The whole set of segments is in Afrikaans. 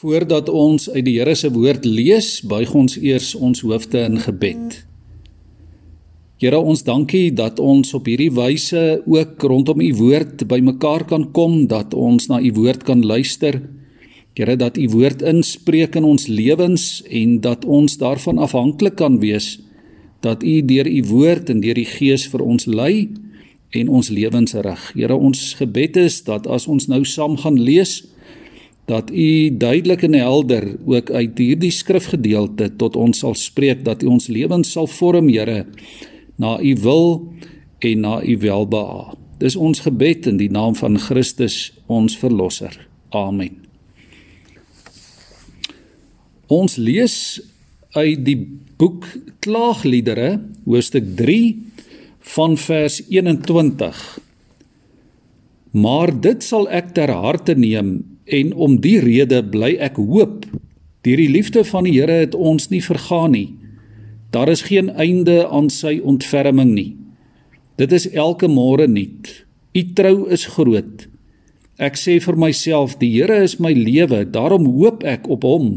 Voordat ons uit die Here se woord lees, buig ons eers ons hoofde in gebed. Here, ons dankie dat ons op hierdie wyse ook rondom u woord bymekaar kan kom, dat ons na u woord kan luister. Here, dat u woord inspreek in ons lewens en dat ons daarvan afhanklik kan wees dat u deur u woord en deur die Gees vir ons lei en ons lewens rig. Here, ons gebed is dat as ons nou saam gaan lees, dat u duidelik en helder ook uit hierdie skrifgedeelte tot ons sal spreek dat u ons lewens sal vorm Here na u wil en na u welbehae. Dis ons gebed in die naam van Christus ons verlosser. Amen. Ons lees uit die boek Klaagliedere hoofstuk 3 van vers 21. Maar dit sal ek ter harte neem en om die rede bly ek hoop. Deur die liefde van die Here het ons nie vergaan nie. Daar is geen einde aan sy ontferming nie. Dit is elke môre nuut. U trou is groot. Ek sê vir myself, die Here is my lewe, daarom hoop ek op hom.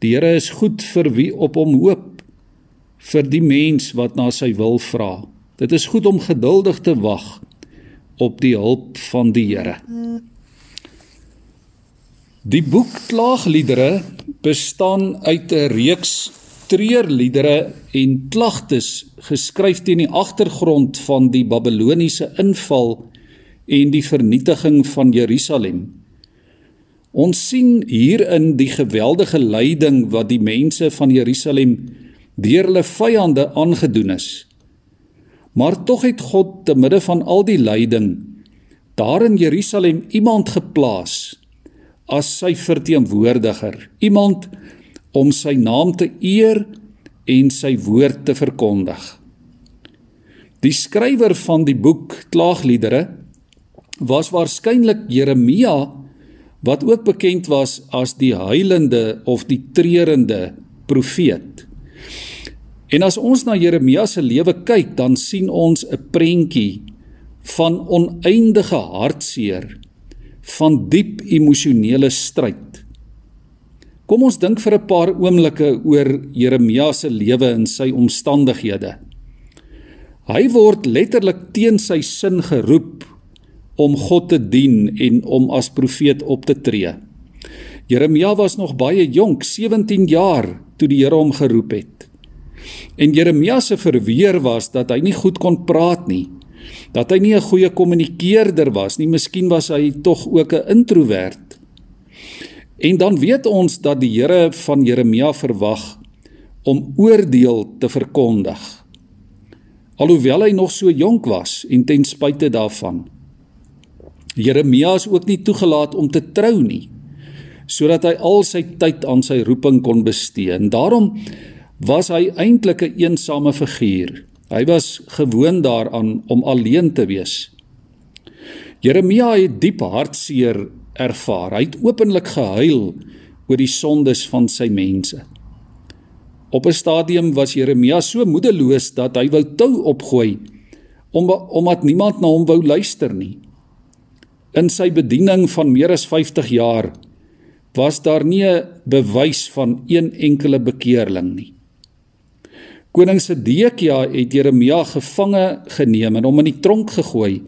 Die Here is goed vir wie op hom hoop, vir die mens wat na sy wil vra. Dit is goed om geduldig te wag op die hulp van die Here. Die boek Klaagliedere bestaan uit 'n reeks treurliedere en klagtes geskryf teen die agtergrond van die Babiloniese inval en die vernietiging van Jerusalem. Ons sien hierin die geweldige lyding wat die mense van Jerusalem deur hulle vyande aangedoen is. Maar tog het God te midde van al die lyding daar in Jerusalem iemand geplaas as sy verteenwoordiger, iemand om sy naam te eer en sy woord te verkondig. Die skrywer van die boek Klaagliedere was waarskynlik Jeremia wat ook bekend was as die huilende of die treurende profeet. En as ons na Jeremia se lewe kyk, dan sien ons 'n prentjie van oneindige hartseer van diep emosionele stryd. Kom ons dink vir 'n paar oomblikke oor Jeremia se lewe en sy omstandighede. Hy word letterlik teen sy sin geroep om God te dien en om as profeet op te tree. Jeremia was nog baie jonk, 17 jaar, toe die Here hom geroep het. En Jeremia se verweer was dat hy nie goed kon praat nie dat hy nie 'n goeie kommunikeerder was nie, miskien was hy tog ook 'n introwert. En dan weet ons dat die Here van Jeremia verwag om oordeel te verkondig. Alhoewel hy nog so jonk was en ten spyte daarvan. Jeremia is ook nie toegelaat om te trou nie sodat hy al sy tyd aan sy roeping kon bestee. En daarom was hy eintlik 'n een eensame figuur. Hy was gewoond daaraan om alleen te wees. Jeremia het diep hartseer ervaar. Hy het openlik gehuil oor die sondes van sy mense. Op 'n stadium was Jeremia so moedeloos dat hy wou tou opgooi om omdat niemand na hom wou luister nie. In sy bediening van meer as 50 jaar was daar nie 'n bewys van een enkele bekeerling nie. Koning Sedekia het Jeremia gevange geneem en hom in die tronk gegooi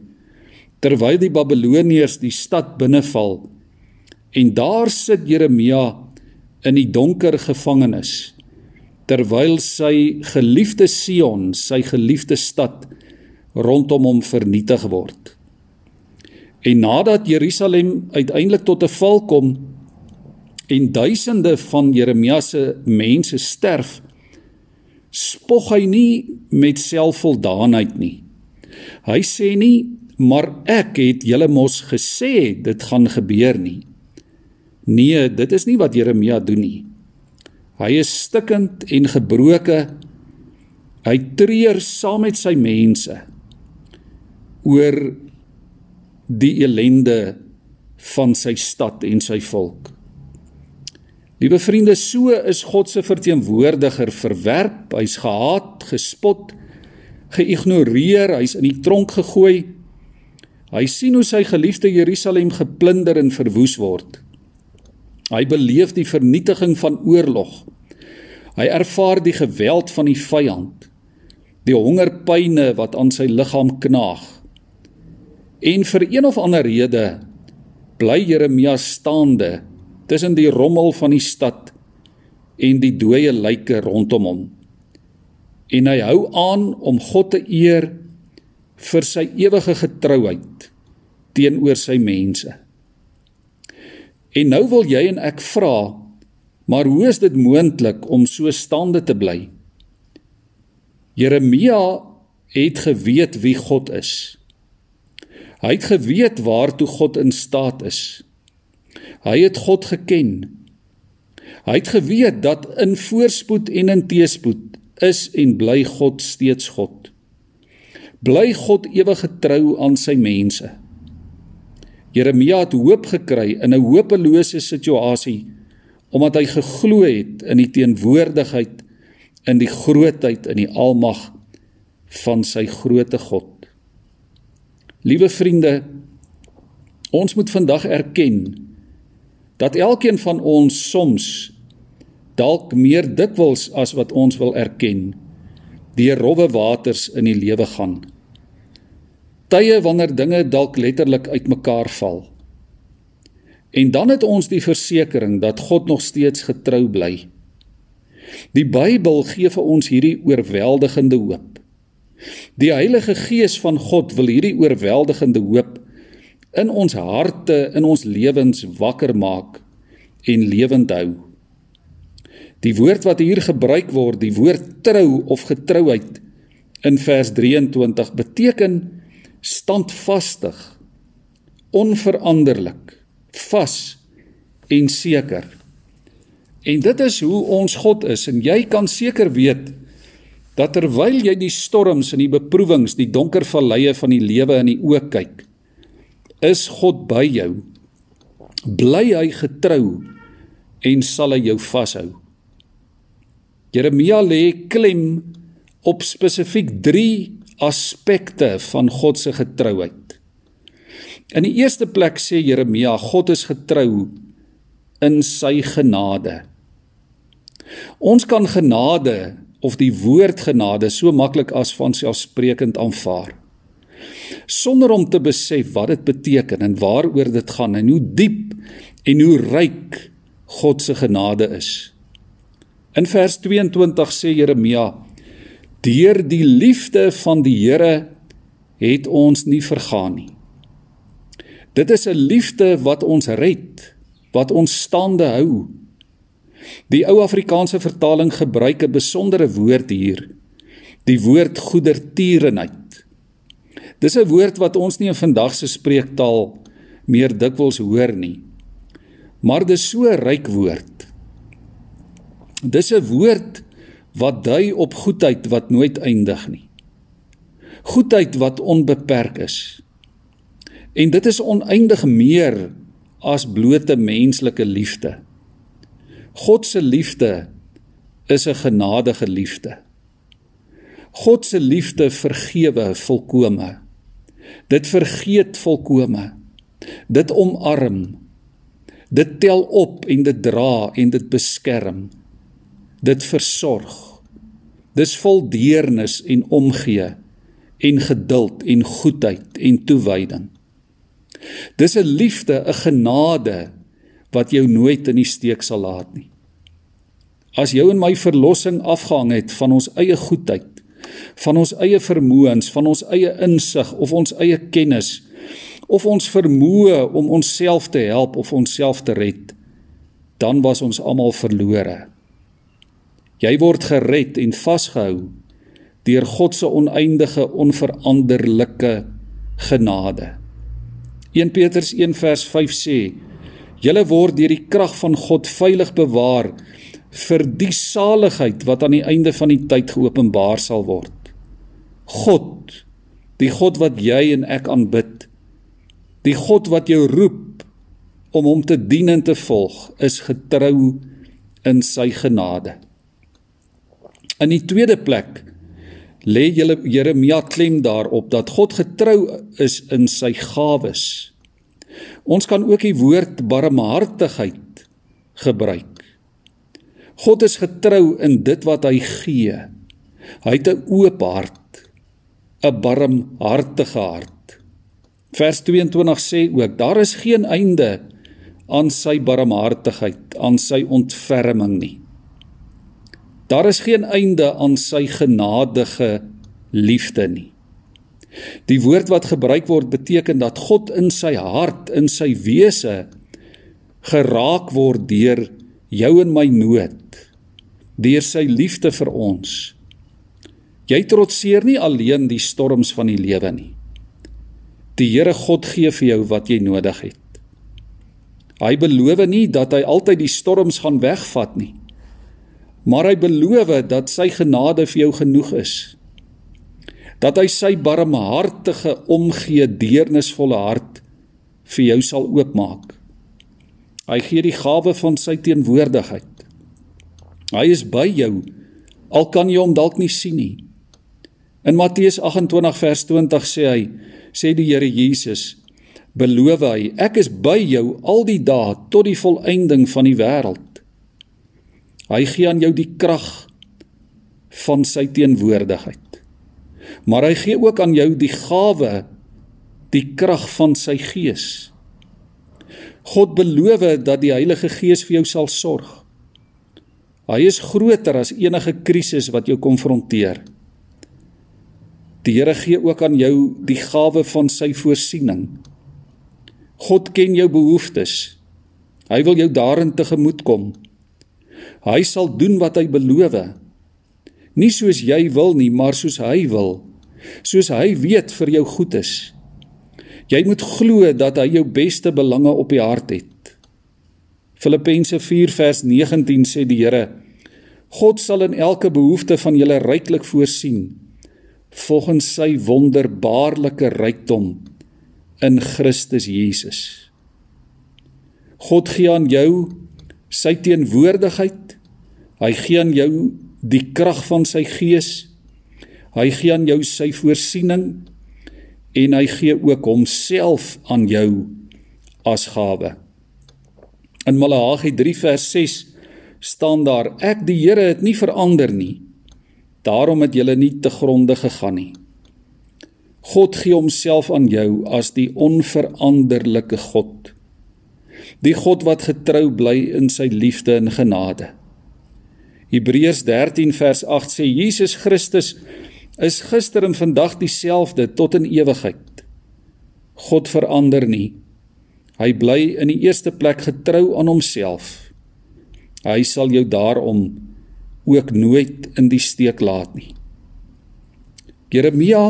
terwyl die Babiloniërs die stad binneval. En daar sit Jeremia in die donker gevangenis terwyl sy geliefde Sion, sy geliefde stad rondom hom vernietig word. En nadat Jerusalem uiteindelik tot 'n val kom en duisende van Jeremia se mense sterf, spog hy nie met selfvoldaanheid nie. Hy sê nie maar ek het julle mos gesê dit gaan gebeur nie. Nee, dit is nie wat Jeremia doen nie. Hy is stikkend en gebroke. Hy treur saam met sy mense oor die elende van sy stad en sy volk. Liewe vriende, so is God se verteenwoordiger verwerp, hy's gehaat, gespot, geïgnoreer, hy's in die tronk gegooi. Hy sien hoe sy geliefde Jerusalem geplunder en verwoes word. Hy beleef die vernietiging van oorlog. Hy ervaar die geweld van die vyand, die hongerpyne wat aan sy liggaam knaag. En vir een of ander rede bly Jeremia staande tussen die rommel van die stad en die dooie lyke rondom hom. En hy hou aan om God te eer vir sy ewige getrouheid teenoor sy mense. En nou wil jy en ek vra, maar hoe is dit moontlik om so staande te bly? Jeremia het geweet wie God is. Hy het geweet waartoe God in staat is. Hy het God geken. Hy het geweet dat in voorspoed en in teëspoed is en bly God steeds God. Bly God ewig getrou aan sy mense. Jeremia het hoop gekry in 'n hopelose situasie omdat hy geglo het in die teenwoordigheid in die grootheid en die almag van sy groote God. Liewe vriende, ons moet vandag erken dat elkeen van ons soms dalk meer dikwels as wat ons wil erken deur rowwe waters in die lewe gaan. Tye wanneer dinge dalk letterlik uitmekaar val. En dan het ons die versekering dat God nog steeds getrou bly. Die Bybel gee vir ons hierdie oorweldigende hoop. Die Heilige Gees van God wil hierdie oorweldigende hoop in ons harte, in ons lewens wakker maak en lewend hou. Die woord wat hier gebruik word, die woord trou of getrouheid in vers 23 beteken standvastig, onveranderlik, vas en seker. En dit is hoe ons God is en jy kan seker weet dat terwyl jy die storms en die beproewings, die donker valleie van die lewe in die oë kyk, is God by jou. Bly hy getrou en sal hy jou vashou. Jeremia lê klem op spesifiek 3 aspekte van God se getrouheid. In die eerste plek sê Jeremia God is getrou in sy genade. Ons kan genade of die woord genade so maklik as van selfsprekend aanvaar sonder om te besef wat dit beteken en waaroor dit gaan en hoe diep en hoe ryk God se genade is. In vers 22 sê Jeremia: Deur die liefde van die Here het ons nie vergaan nie. Dit is 'n liefde wat ons red, wat ons staande hou. Die ou Afrikaanse vertaling gebruik 'n besondere woord hier. Die woord goedertierenheid. Dis 'n woord wat ons nie in vandag se spreektaal meer dikwels hoor nie. Maar dis so 'n ryk woord. Dis 'n woord wat dui op goedheid wat nooit eindig nie. Goedheid wat onbeperk is. En dit is oneindig meer as blote menslike liefde. God se liefde is 'n genadige liefde. God se liefde vergewe volkome. Dit vergeet volkome. Dit omarm. Dit tel op en dit dra en dit beskerm. Dit versorg. Dis vol deernis en omgee en geduld en goedheid en toewyding. Dis 'n liefde, 'n genade wat jou nooit in die steek sal laat nie. As jou en my verlossing afgehang het van ons eie goedheid, van ons eie vermoëns, van ons eie insig of ons eie kennis of ons vermoë om onsself te help of onsself te red, dan was ons almal verlore. Jy word gered en vasgehou deur God se oneindige onveranderlike genade. 1 Petrus 1 vers 5 sê Julle word deur die krag van God veilig bewaar vir die saligheid wat aan die einde van die tyd geopenbaar sal word. God, die God wat jy en ek aanbid, die God wat jou roep om hom te dien en te volg, is getrou in sy genade. In die tweede plek lê Jeremia klem daarop dat God getrou is in sy gawes. Ons kan ook die woord barmhartigheid gebruik. God is getrou in dit wat hy gee. Hy het 'n oop hart, 'n barmhartige hart. Vers 22 sê ook: Daar is geen einde aan sy barmhartigheid, aan sy ontferming nie. Daar is geen einde aan sy genadige liefde nie. Die woord wat gebruik word beteken dat God in sy hart, in sy wese geraak word deur jou en my nood, deur sy liefde vir ons. Jy trotseer nie alleen die storms van die lewe nie. Die Here God gee vir jou wat jy nodig het. Hy beloof nie dat hy altyd die storms gaan wegvat nie. Maar hy beloof dat sy genade vir jou genoeg is dat hy sy barmhartige omgee deernisvolle hart vir jou sal oopmaak. Hy gee die gawe van sy teenwoordigheid. Hy is by jou al kan jy hom dalk nie sien nie. In Matteus 28 vers 20 sê hy, sê die Here Jesus, beloof hy, ek is by jou al die dae tot die volëinding van die wêreld. Hy gee aan jou die krag van sy teenwoordigheid maar hy gee ook aan jou die gawe die krag van sy gees. God beloof dat die Heilige Gees vir jou sal sorg. Hy is groter as enige krisis wat jou konfronteer. Die Here gee ook aan jou die gawe van sy voorsiening. God ken jou behoeftes. Hy wil jou daarin tegemoetkom. Hy sal doen wat hy beloof. Nie soos jy wil nie, maar soos hy wil soos hy weet vir jou goed is. Jy moet glo dat hy jou beste belange op die hart het. Filippense 4 vers 19 sê die Here: God sal in elke behoefte van julle ryklik voorsien volgens sy wonderbaarlike rykdom in Christus Jesus. God gee aan jou sy teenwoordigheid. Hy gee aan jou die krag van sy gees Hy gee aan jou sy voorsiening en hy gee ook homself aan jou as gawe. In Maleagi 3 vers 6 staan daar: Ek die Here het nie verander nie. Daarom het julle nie te gronde gegaan nie. God gee homself aan jou as die onveranderlike God. Die God wat getrou bly in sy liefde en genade. Hebreërs 13 vers 8 sê Jesus Christus is gister en vandag dieselfde tot in ewigheid. God verander nie. Hy bly in die eerste plek getrou aan homself. Hy sal jou daarom ook nooit in die steek laat nie. Jeremia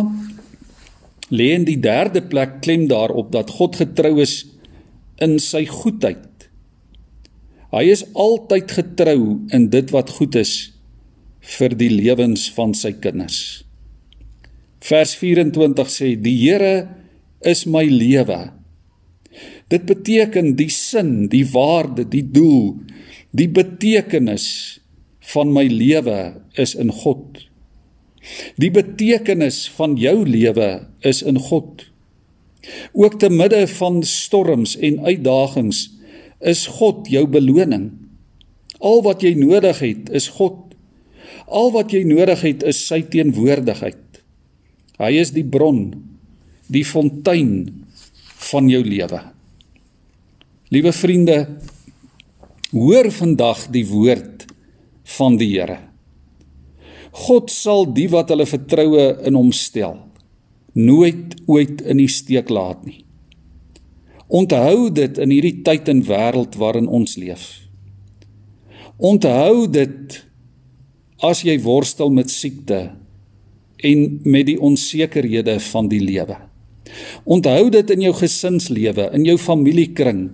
lê in die derde plek klem daarop dat God getrou is in sy goedheid. Hy is altyd getrou in dit wat goed is vir die lewens van sy kinders. Vers 24 sê die Here is my lewe. Dit beteken die sin, die waarde, die doel, die betekenis van my lewe is in God. Die betekenis van jou lewe is in God. Ook te midde van storms en uitdagings is God jou beloning. Al wat jy nodig het is God. Al wat jy nodig het is sy teenwoordigheid. Hy is die bron, die fontein van jou lewe. Liewe vriende, hoor vandag die woord van die Here. God sal die wat hulle vertroue in hom stel, nooit ooit in die steek laat nie. Onthou dit in hierdie tyd en wêreld waarin ons leef. Onthou dit as jy worstel met siekte, en met die onsekerhede van die lewe. Onthou dit in jou gesinslewe, in jou familiekring,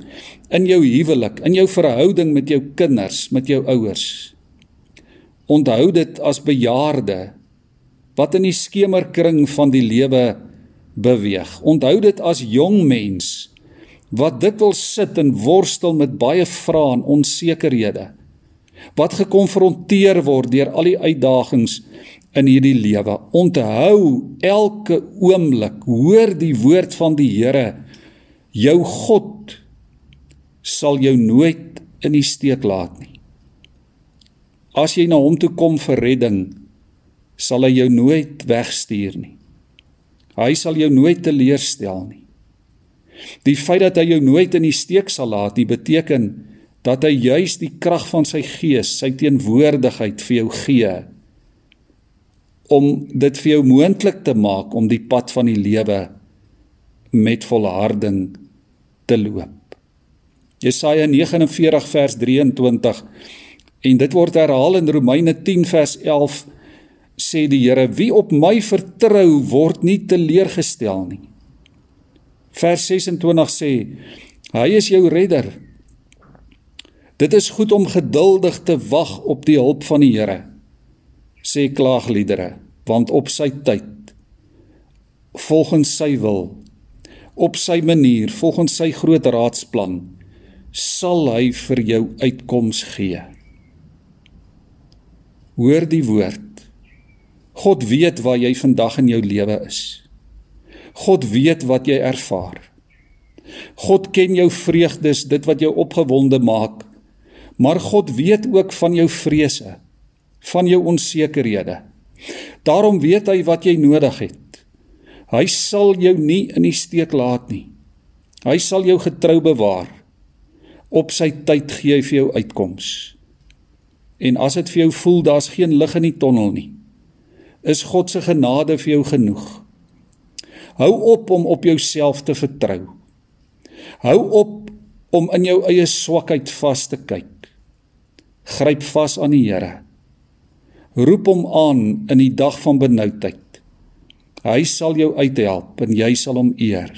in jou huwelik, in jou verhouding met jou kinders, met jou ouers. Onthou dit as bejaarde wat in die skemerkring van die lewe beweeg. Onthou dit as jong mens wat dikwels sit en worstel met baie vrae en onsekerhede. Wat gekonfronteer word deur al die uitdagings in hierdie lewe. Onthou elke oomblik, hoor die woord van die Here. Jou God sal jou nooit in die steek laat nie. As jy na hom toe kom vir redding, sal hy jou nooit wegstuur nie. Hy sal jou nooit teleurstel nie. Die feit dat hy jou nooit in die steek sal laat, nie beteken dat hy juis die krag van sy gees, sy teenwoordigheid vir jou gee om dit vir jou moontlik te maak om die pad van die lewe met volharding te loop. Jesaja 49 vers 23 en dit word herhaal in Romeine 10 vers 11 sê die Here wie op my vertrou word nie teleurgestel nie. Vers 26 sê hy is jou redder. Dit is goed om geduldig te wag op die hulp van die Here sê klaagliedere want op sy tyd volgens sy wil op sy manier volgens sy groot raadsplan sal hy vir jou uitkoms gee. Hoor die woord. God weet waar jy vandag in jou lewe is. God weet wat jy ervaar. God ken jou vreugdes dit wat jou opgewonde maak. Maar God weet ook van jou vrese van jou onsekerhede Daarom weet hy wat jy nodig het. Hy sal jou nie in die steek laat nie. Hy sal jou getrou bewaar. Op sy tyd gee hy vir jou uitkoms. En as dit vir jou voel daar's geen lig in die tonnel nie, is God se genade vir jou genoeg. Hou op om op jouself te vertrou. Hou op om in jou eie swakheid vas te kyk. Gryp vas aan die Here roep hom aan in die dag van benoudheid. Hy sal jou uithelp en jy sal hom eer.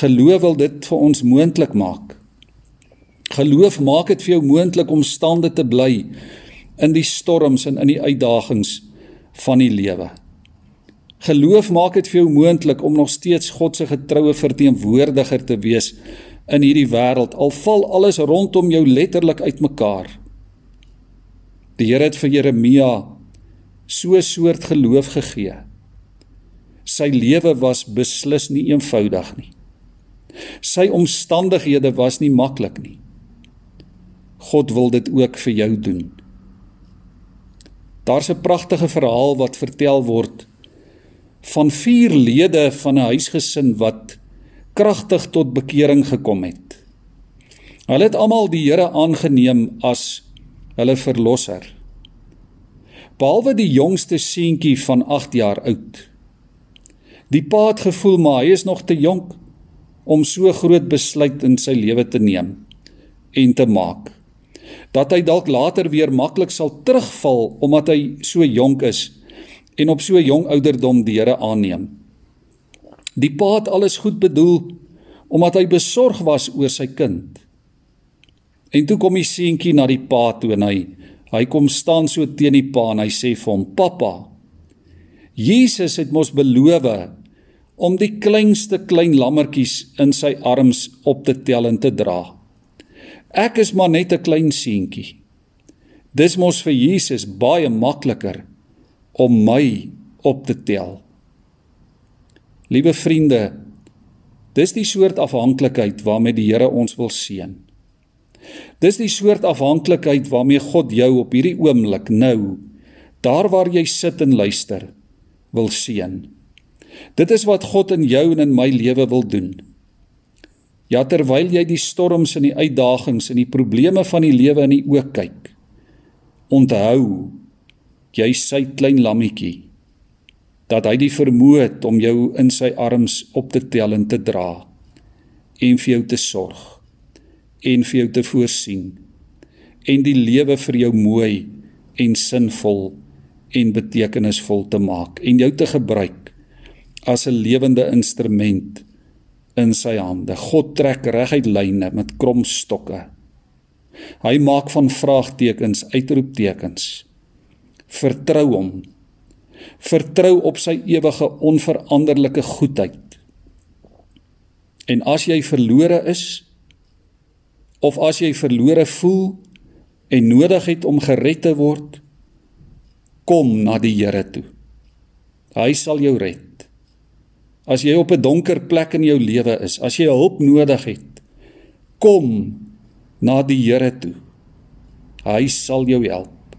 Geloof wil dit vir ons moontlik maak. Geloof maak dit vir jou moontlik om staande te bly in die storms en in die uitdagings van die lewe. Geloof maak dit vir jou moontlik om nog steeds God se getroue verteenwoordiger te wees in hierdie wêreld al val alles rondom jou letterlik uitmekaar. Die Here het vir Jeremia so 'n soort geloof gegee. Sy lewe was beslis nie eenvoudig nie. Sy omstandighede was nie maklik nie. God wil dit ook vir jou doen. Daar's 'n pragtige verhaal wat vertel word van vier lede van 'n huisgesin wat kragtig tot bekering gekom het. Hulle het almal die Here aangeneem as hulle verlosser. Behalwe die jongste seentjie van 8 jaar oud. Die pa het gevoel maar hy is nog te jonk om so groot besluit in sy lewe te neem en te maak. Dat hy dalk later weer maklik sal terugval omdat hy so jonk is en op so jong ouderdom die Here aanneem. Die pa het alles goed bedoel omdat hy besorg was oor sy kind. En toe kom die seentjie na die pa toe en hy hy kom staan so teen die pa en hy sê vir hom: "Pappa, Jesus het mos beloof om die kleinste klein lammetjies in sy arms op te tel en te dra. Ek is maar net 'n klein seentjie. Dis mos vir Jesus baie makliker om my op te tel." Liewe vriende, dis die soort afhanklikheid waarmee die Here ons wil seën. Dis die soort afhanklikheid waarmee God jou op hierdie oomblik nou daar waar jy sit en luister wil seën. Dit is wat God in jou en in my lewe wil doen. Ja terwyl jy die storms en die uitdagings en die probleme van die lewe in die oë kyk. Onthou jy sy klein lammetjie dat hy die vermoë het om jou in sy arms op te tel en te dra en vir jou te sorg en vir jou te voorsien en die lewe vir jou mooi en sinvol en betekenisvol te maak en jou te gebruik as 'n lewende instrument in sy hande. God trek reguit lyne met krom stokke. Hy maak van vraagtekens uitroeptekens. Vertrou hom. Vertrou op sy ewige onveranderlike goedheid. En as jy verlore is, of as jy verlore voel en nodig het om gered te word, kom na die Here toe. Hy sal jou red. As jy op 'n donker plek in jou lewe is, as jy hulp nodig het, kom na die Here toe. Hy sal jou help.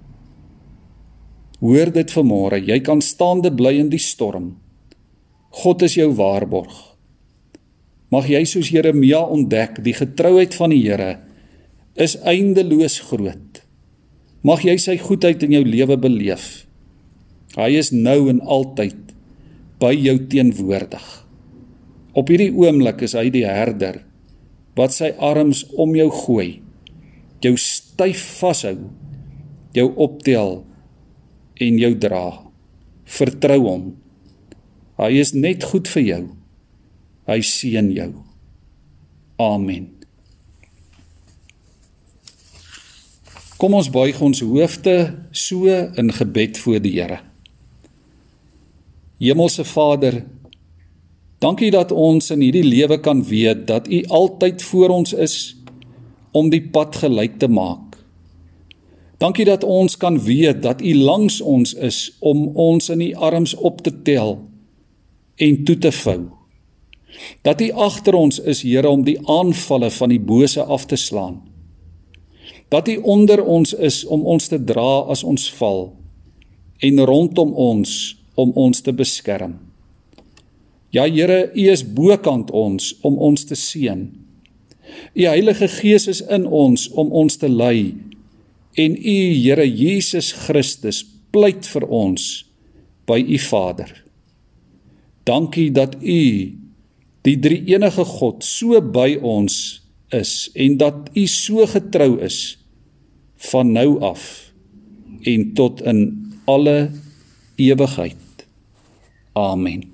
Hoor dit vanmôre, jy kan staande bly in die storm. God is jou waarborg. Mag jy soos Jeremia ontdek, die getrouheid van die Here is eindeloos groot. Mag jy sy goedheid in jou lewe beleef. Hy is nou en altyd by jou teenwoordig. Op hierdie oomblik is hy die herder wat sy arms om jou gooi, jou styf vashou, jou optel en jou dra. Vertrou hom. Hy is net goed vir jou. Hy seën jou. Amen. Kom ons buig ons hoofde so in gebed voor die Here. Hemelse Vader, dankie dat ons in hierdie lewe kan weet dat U altyd voor ons is om die pad gelyk te maak. Dankie dat ons kan weet dat U langs ons is om ons in U arms op te tel en toe te vou. Dat U agter ons is, Here, om die aanvalle van die bose af te slaan dat U onder ons is om ons te dra as ons val en rondom ons om ons te beskerm. Ja Here, U is bokant ons om ons te seën. U Heilige Gees is in ons om ons te lei en U Here Jesus Christus pleit vir ons by U Vader. Dankie dat U die drie enige God so by ons is en dat U so getrou is van nou af en tot in alle ewigheid. Amen.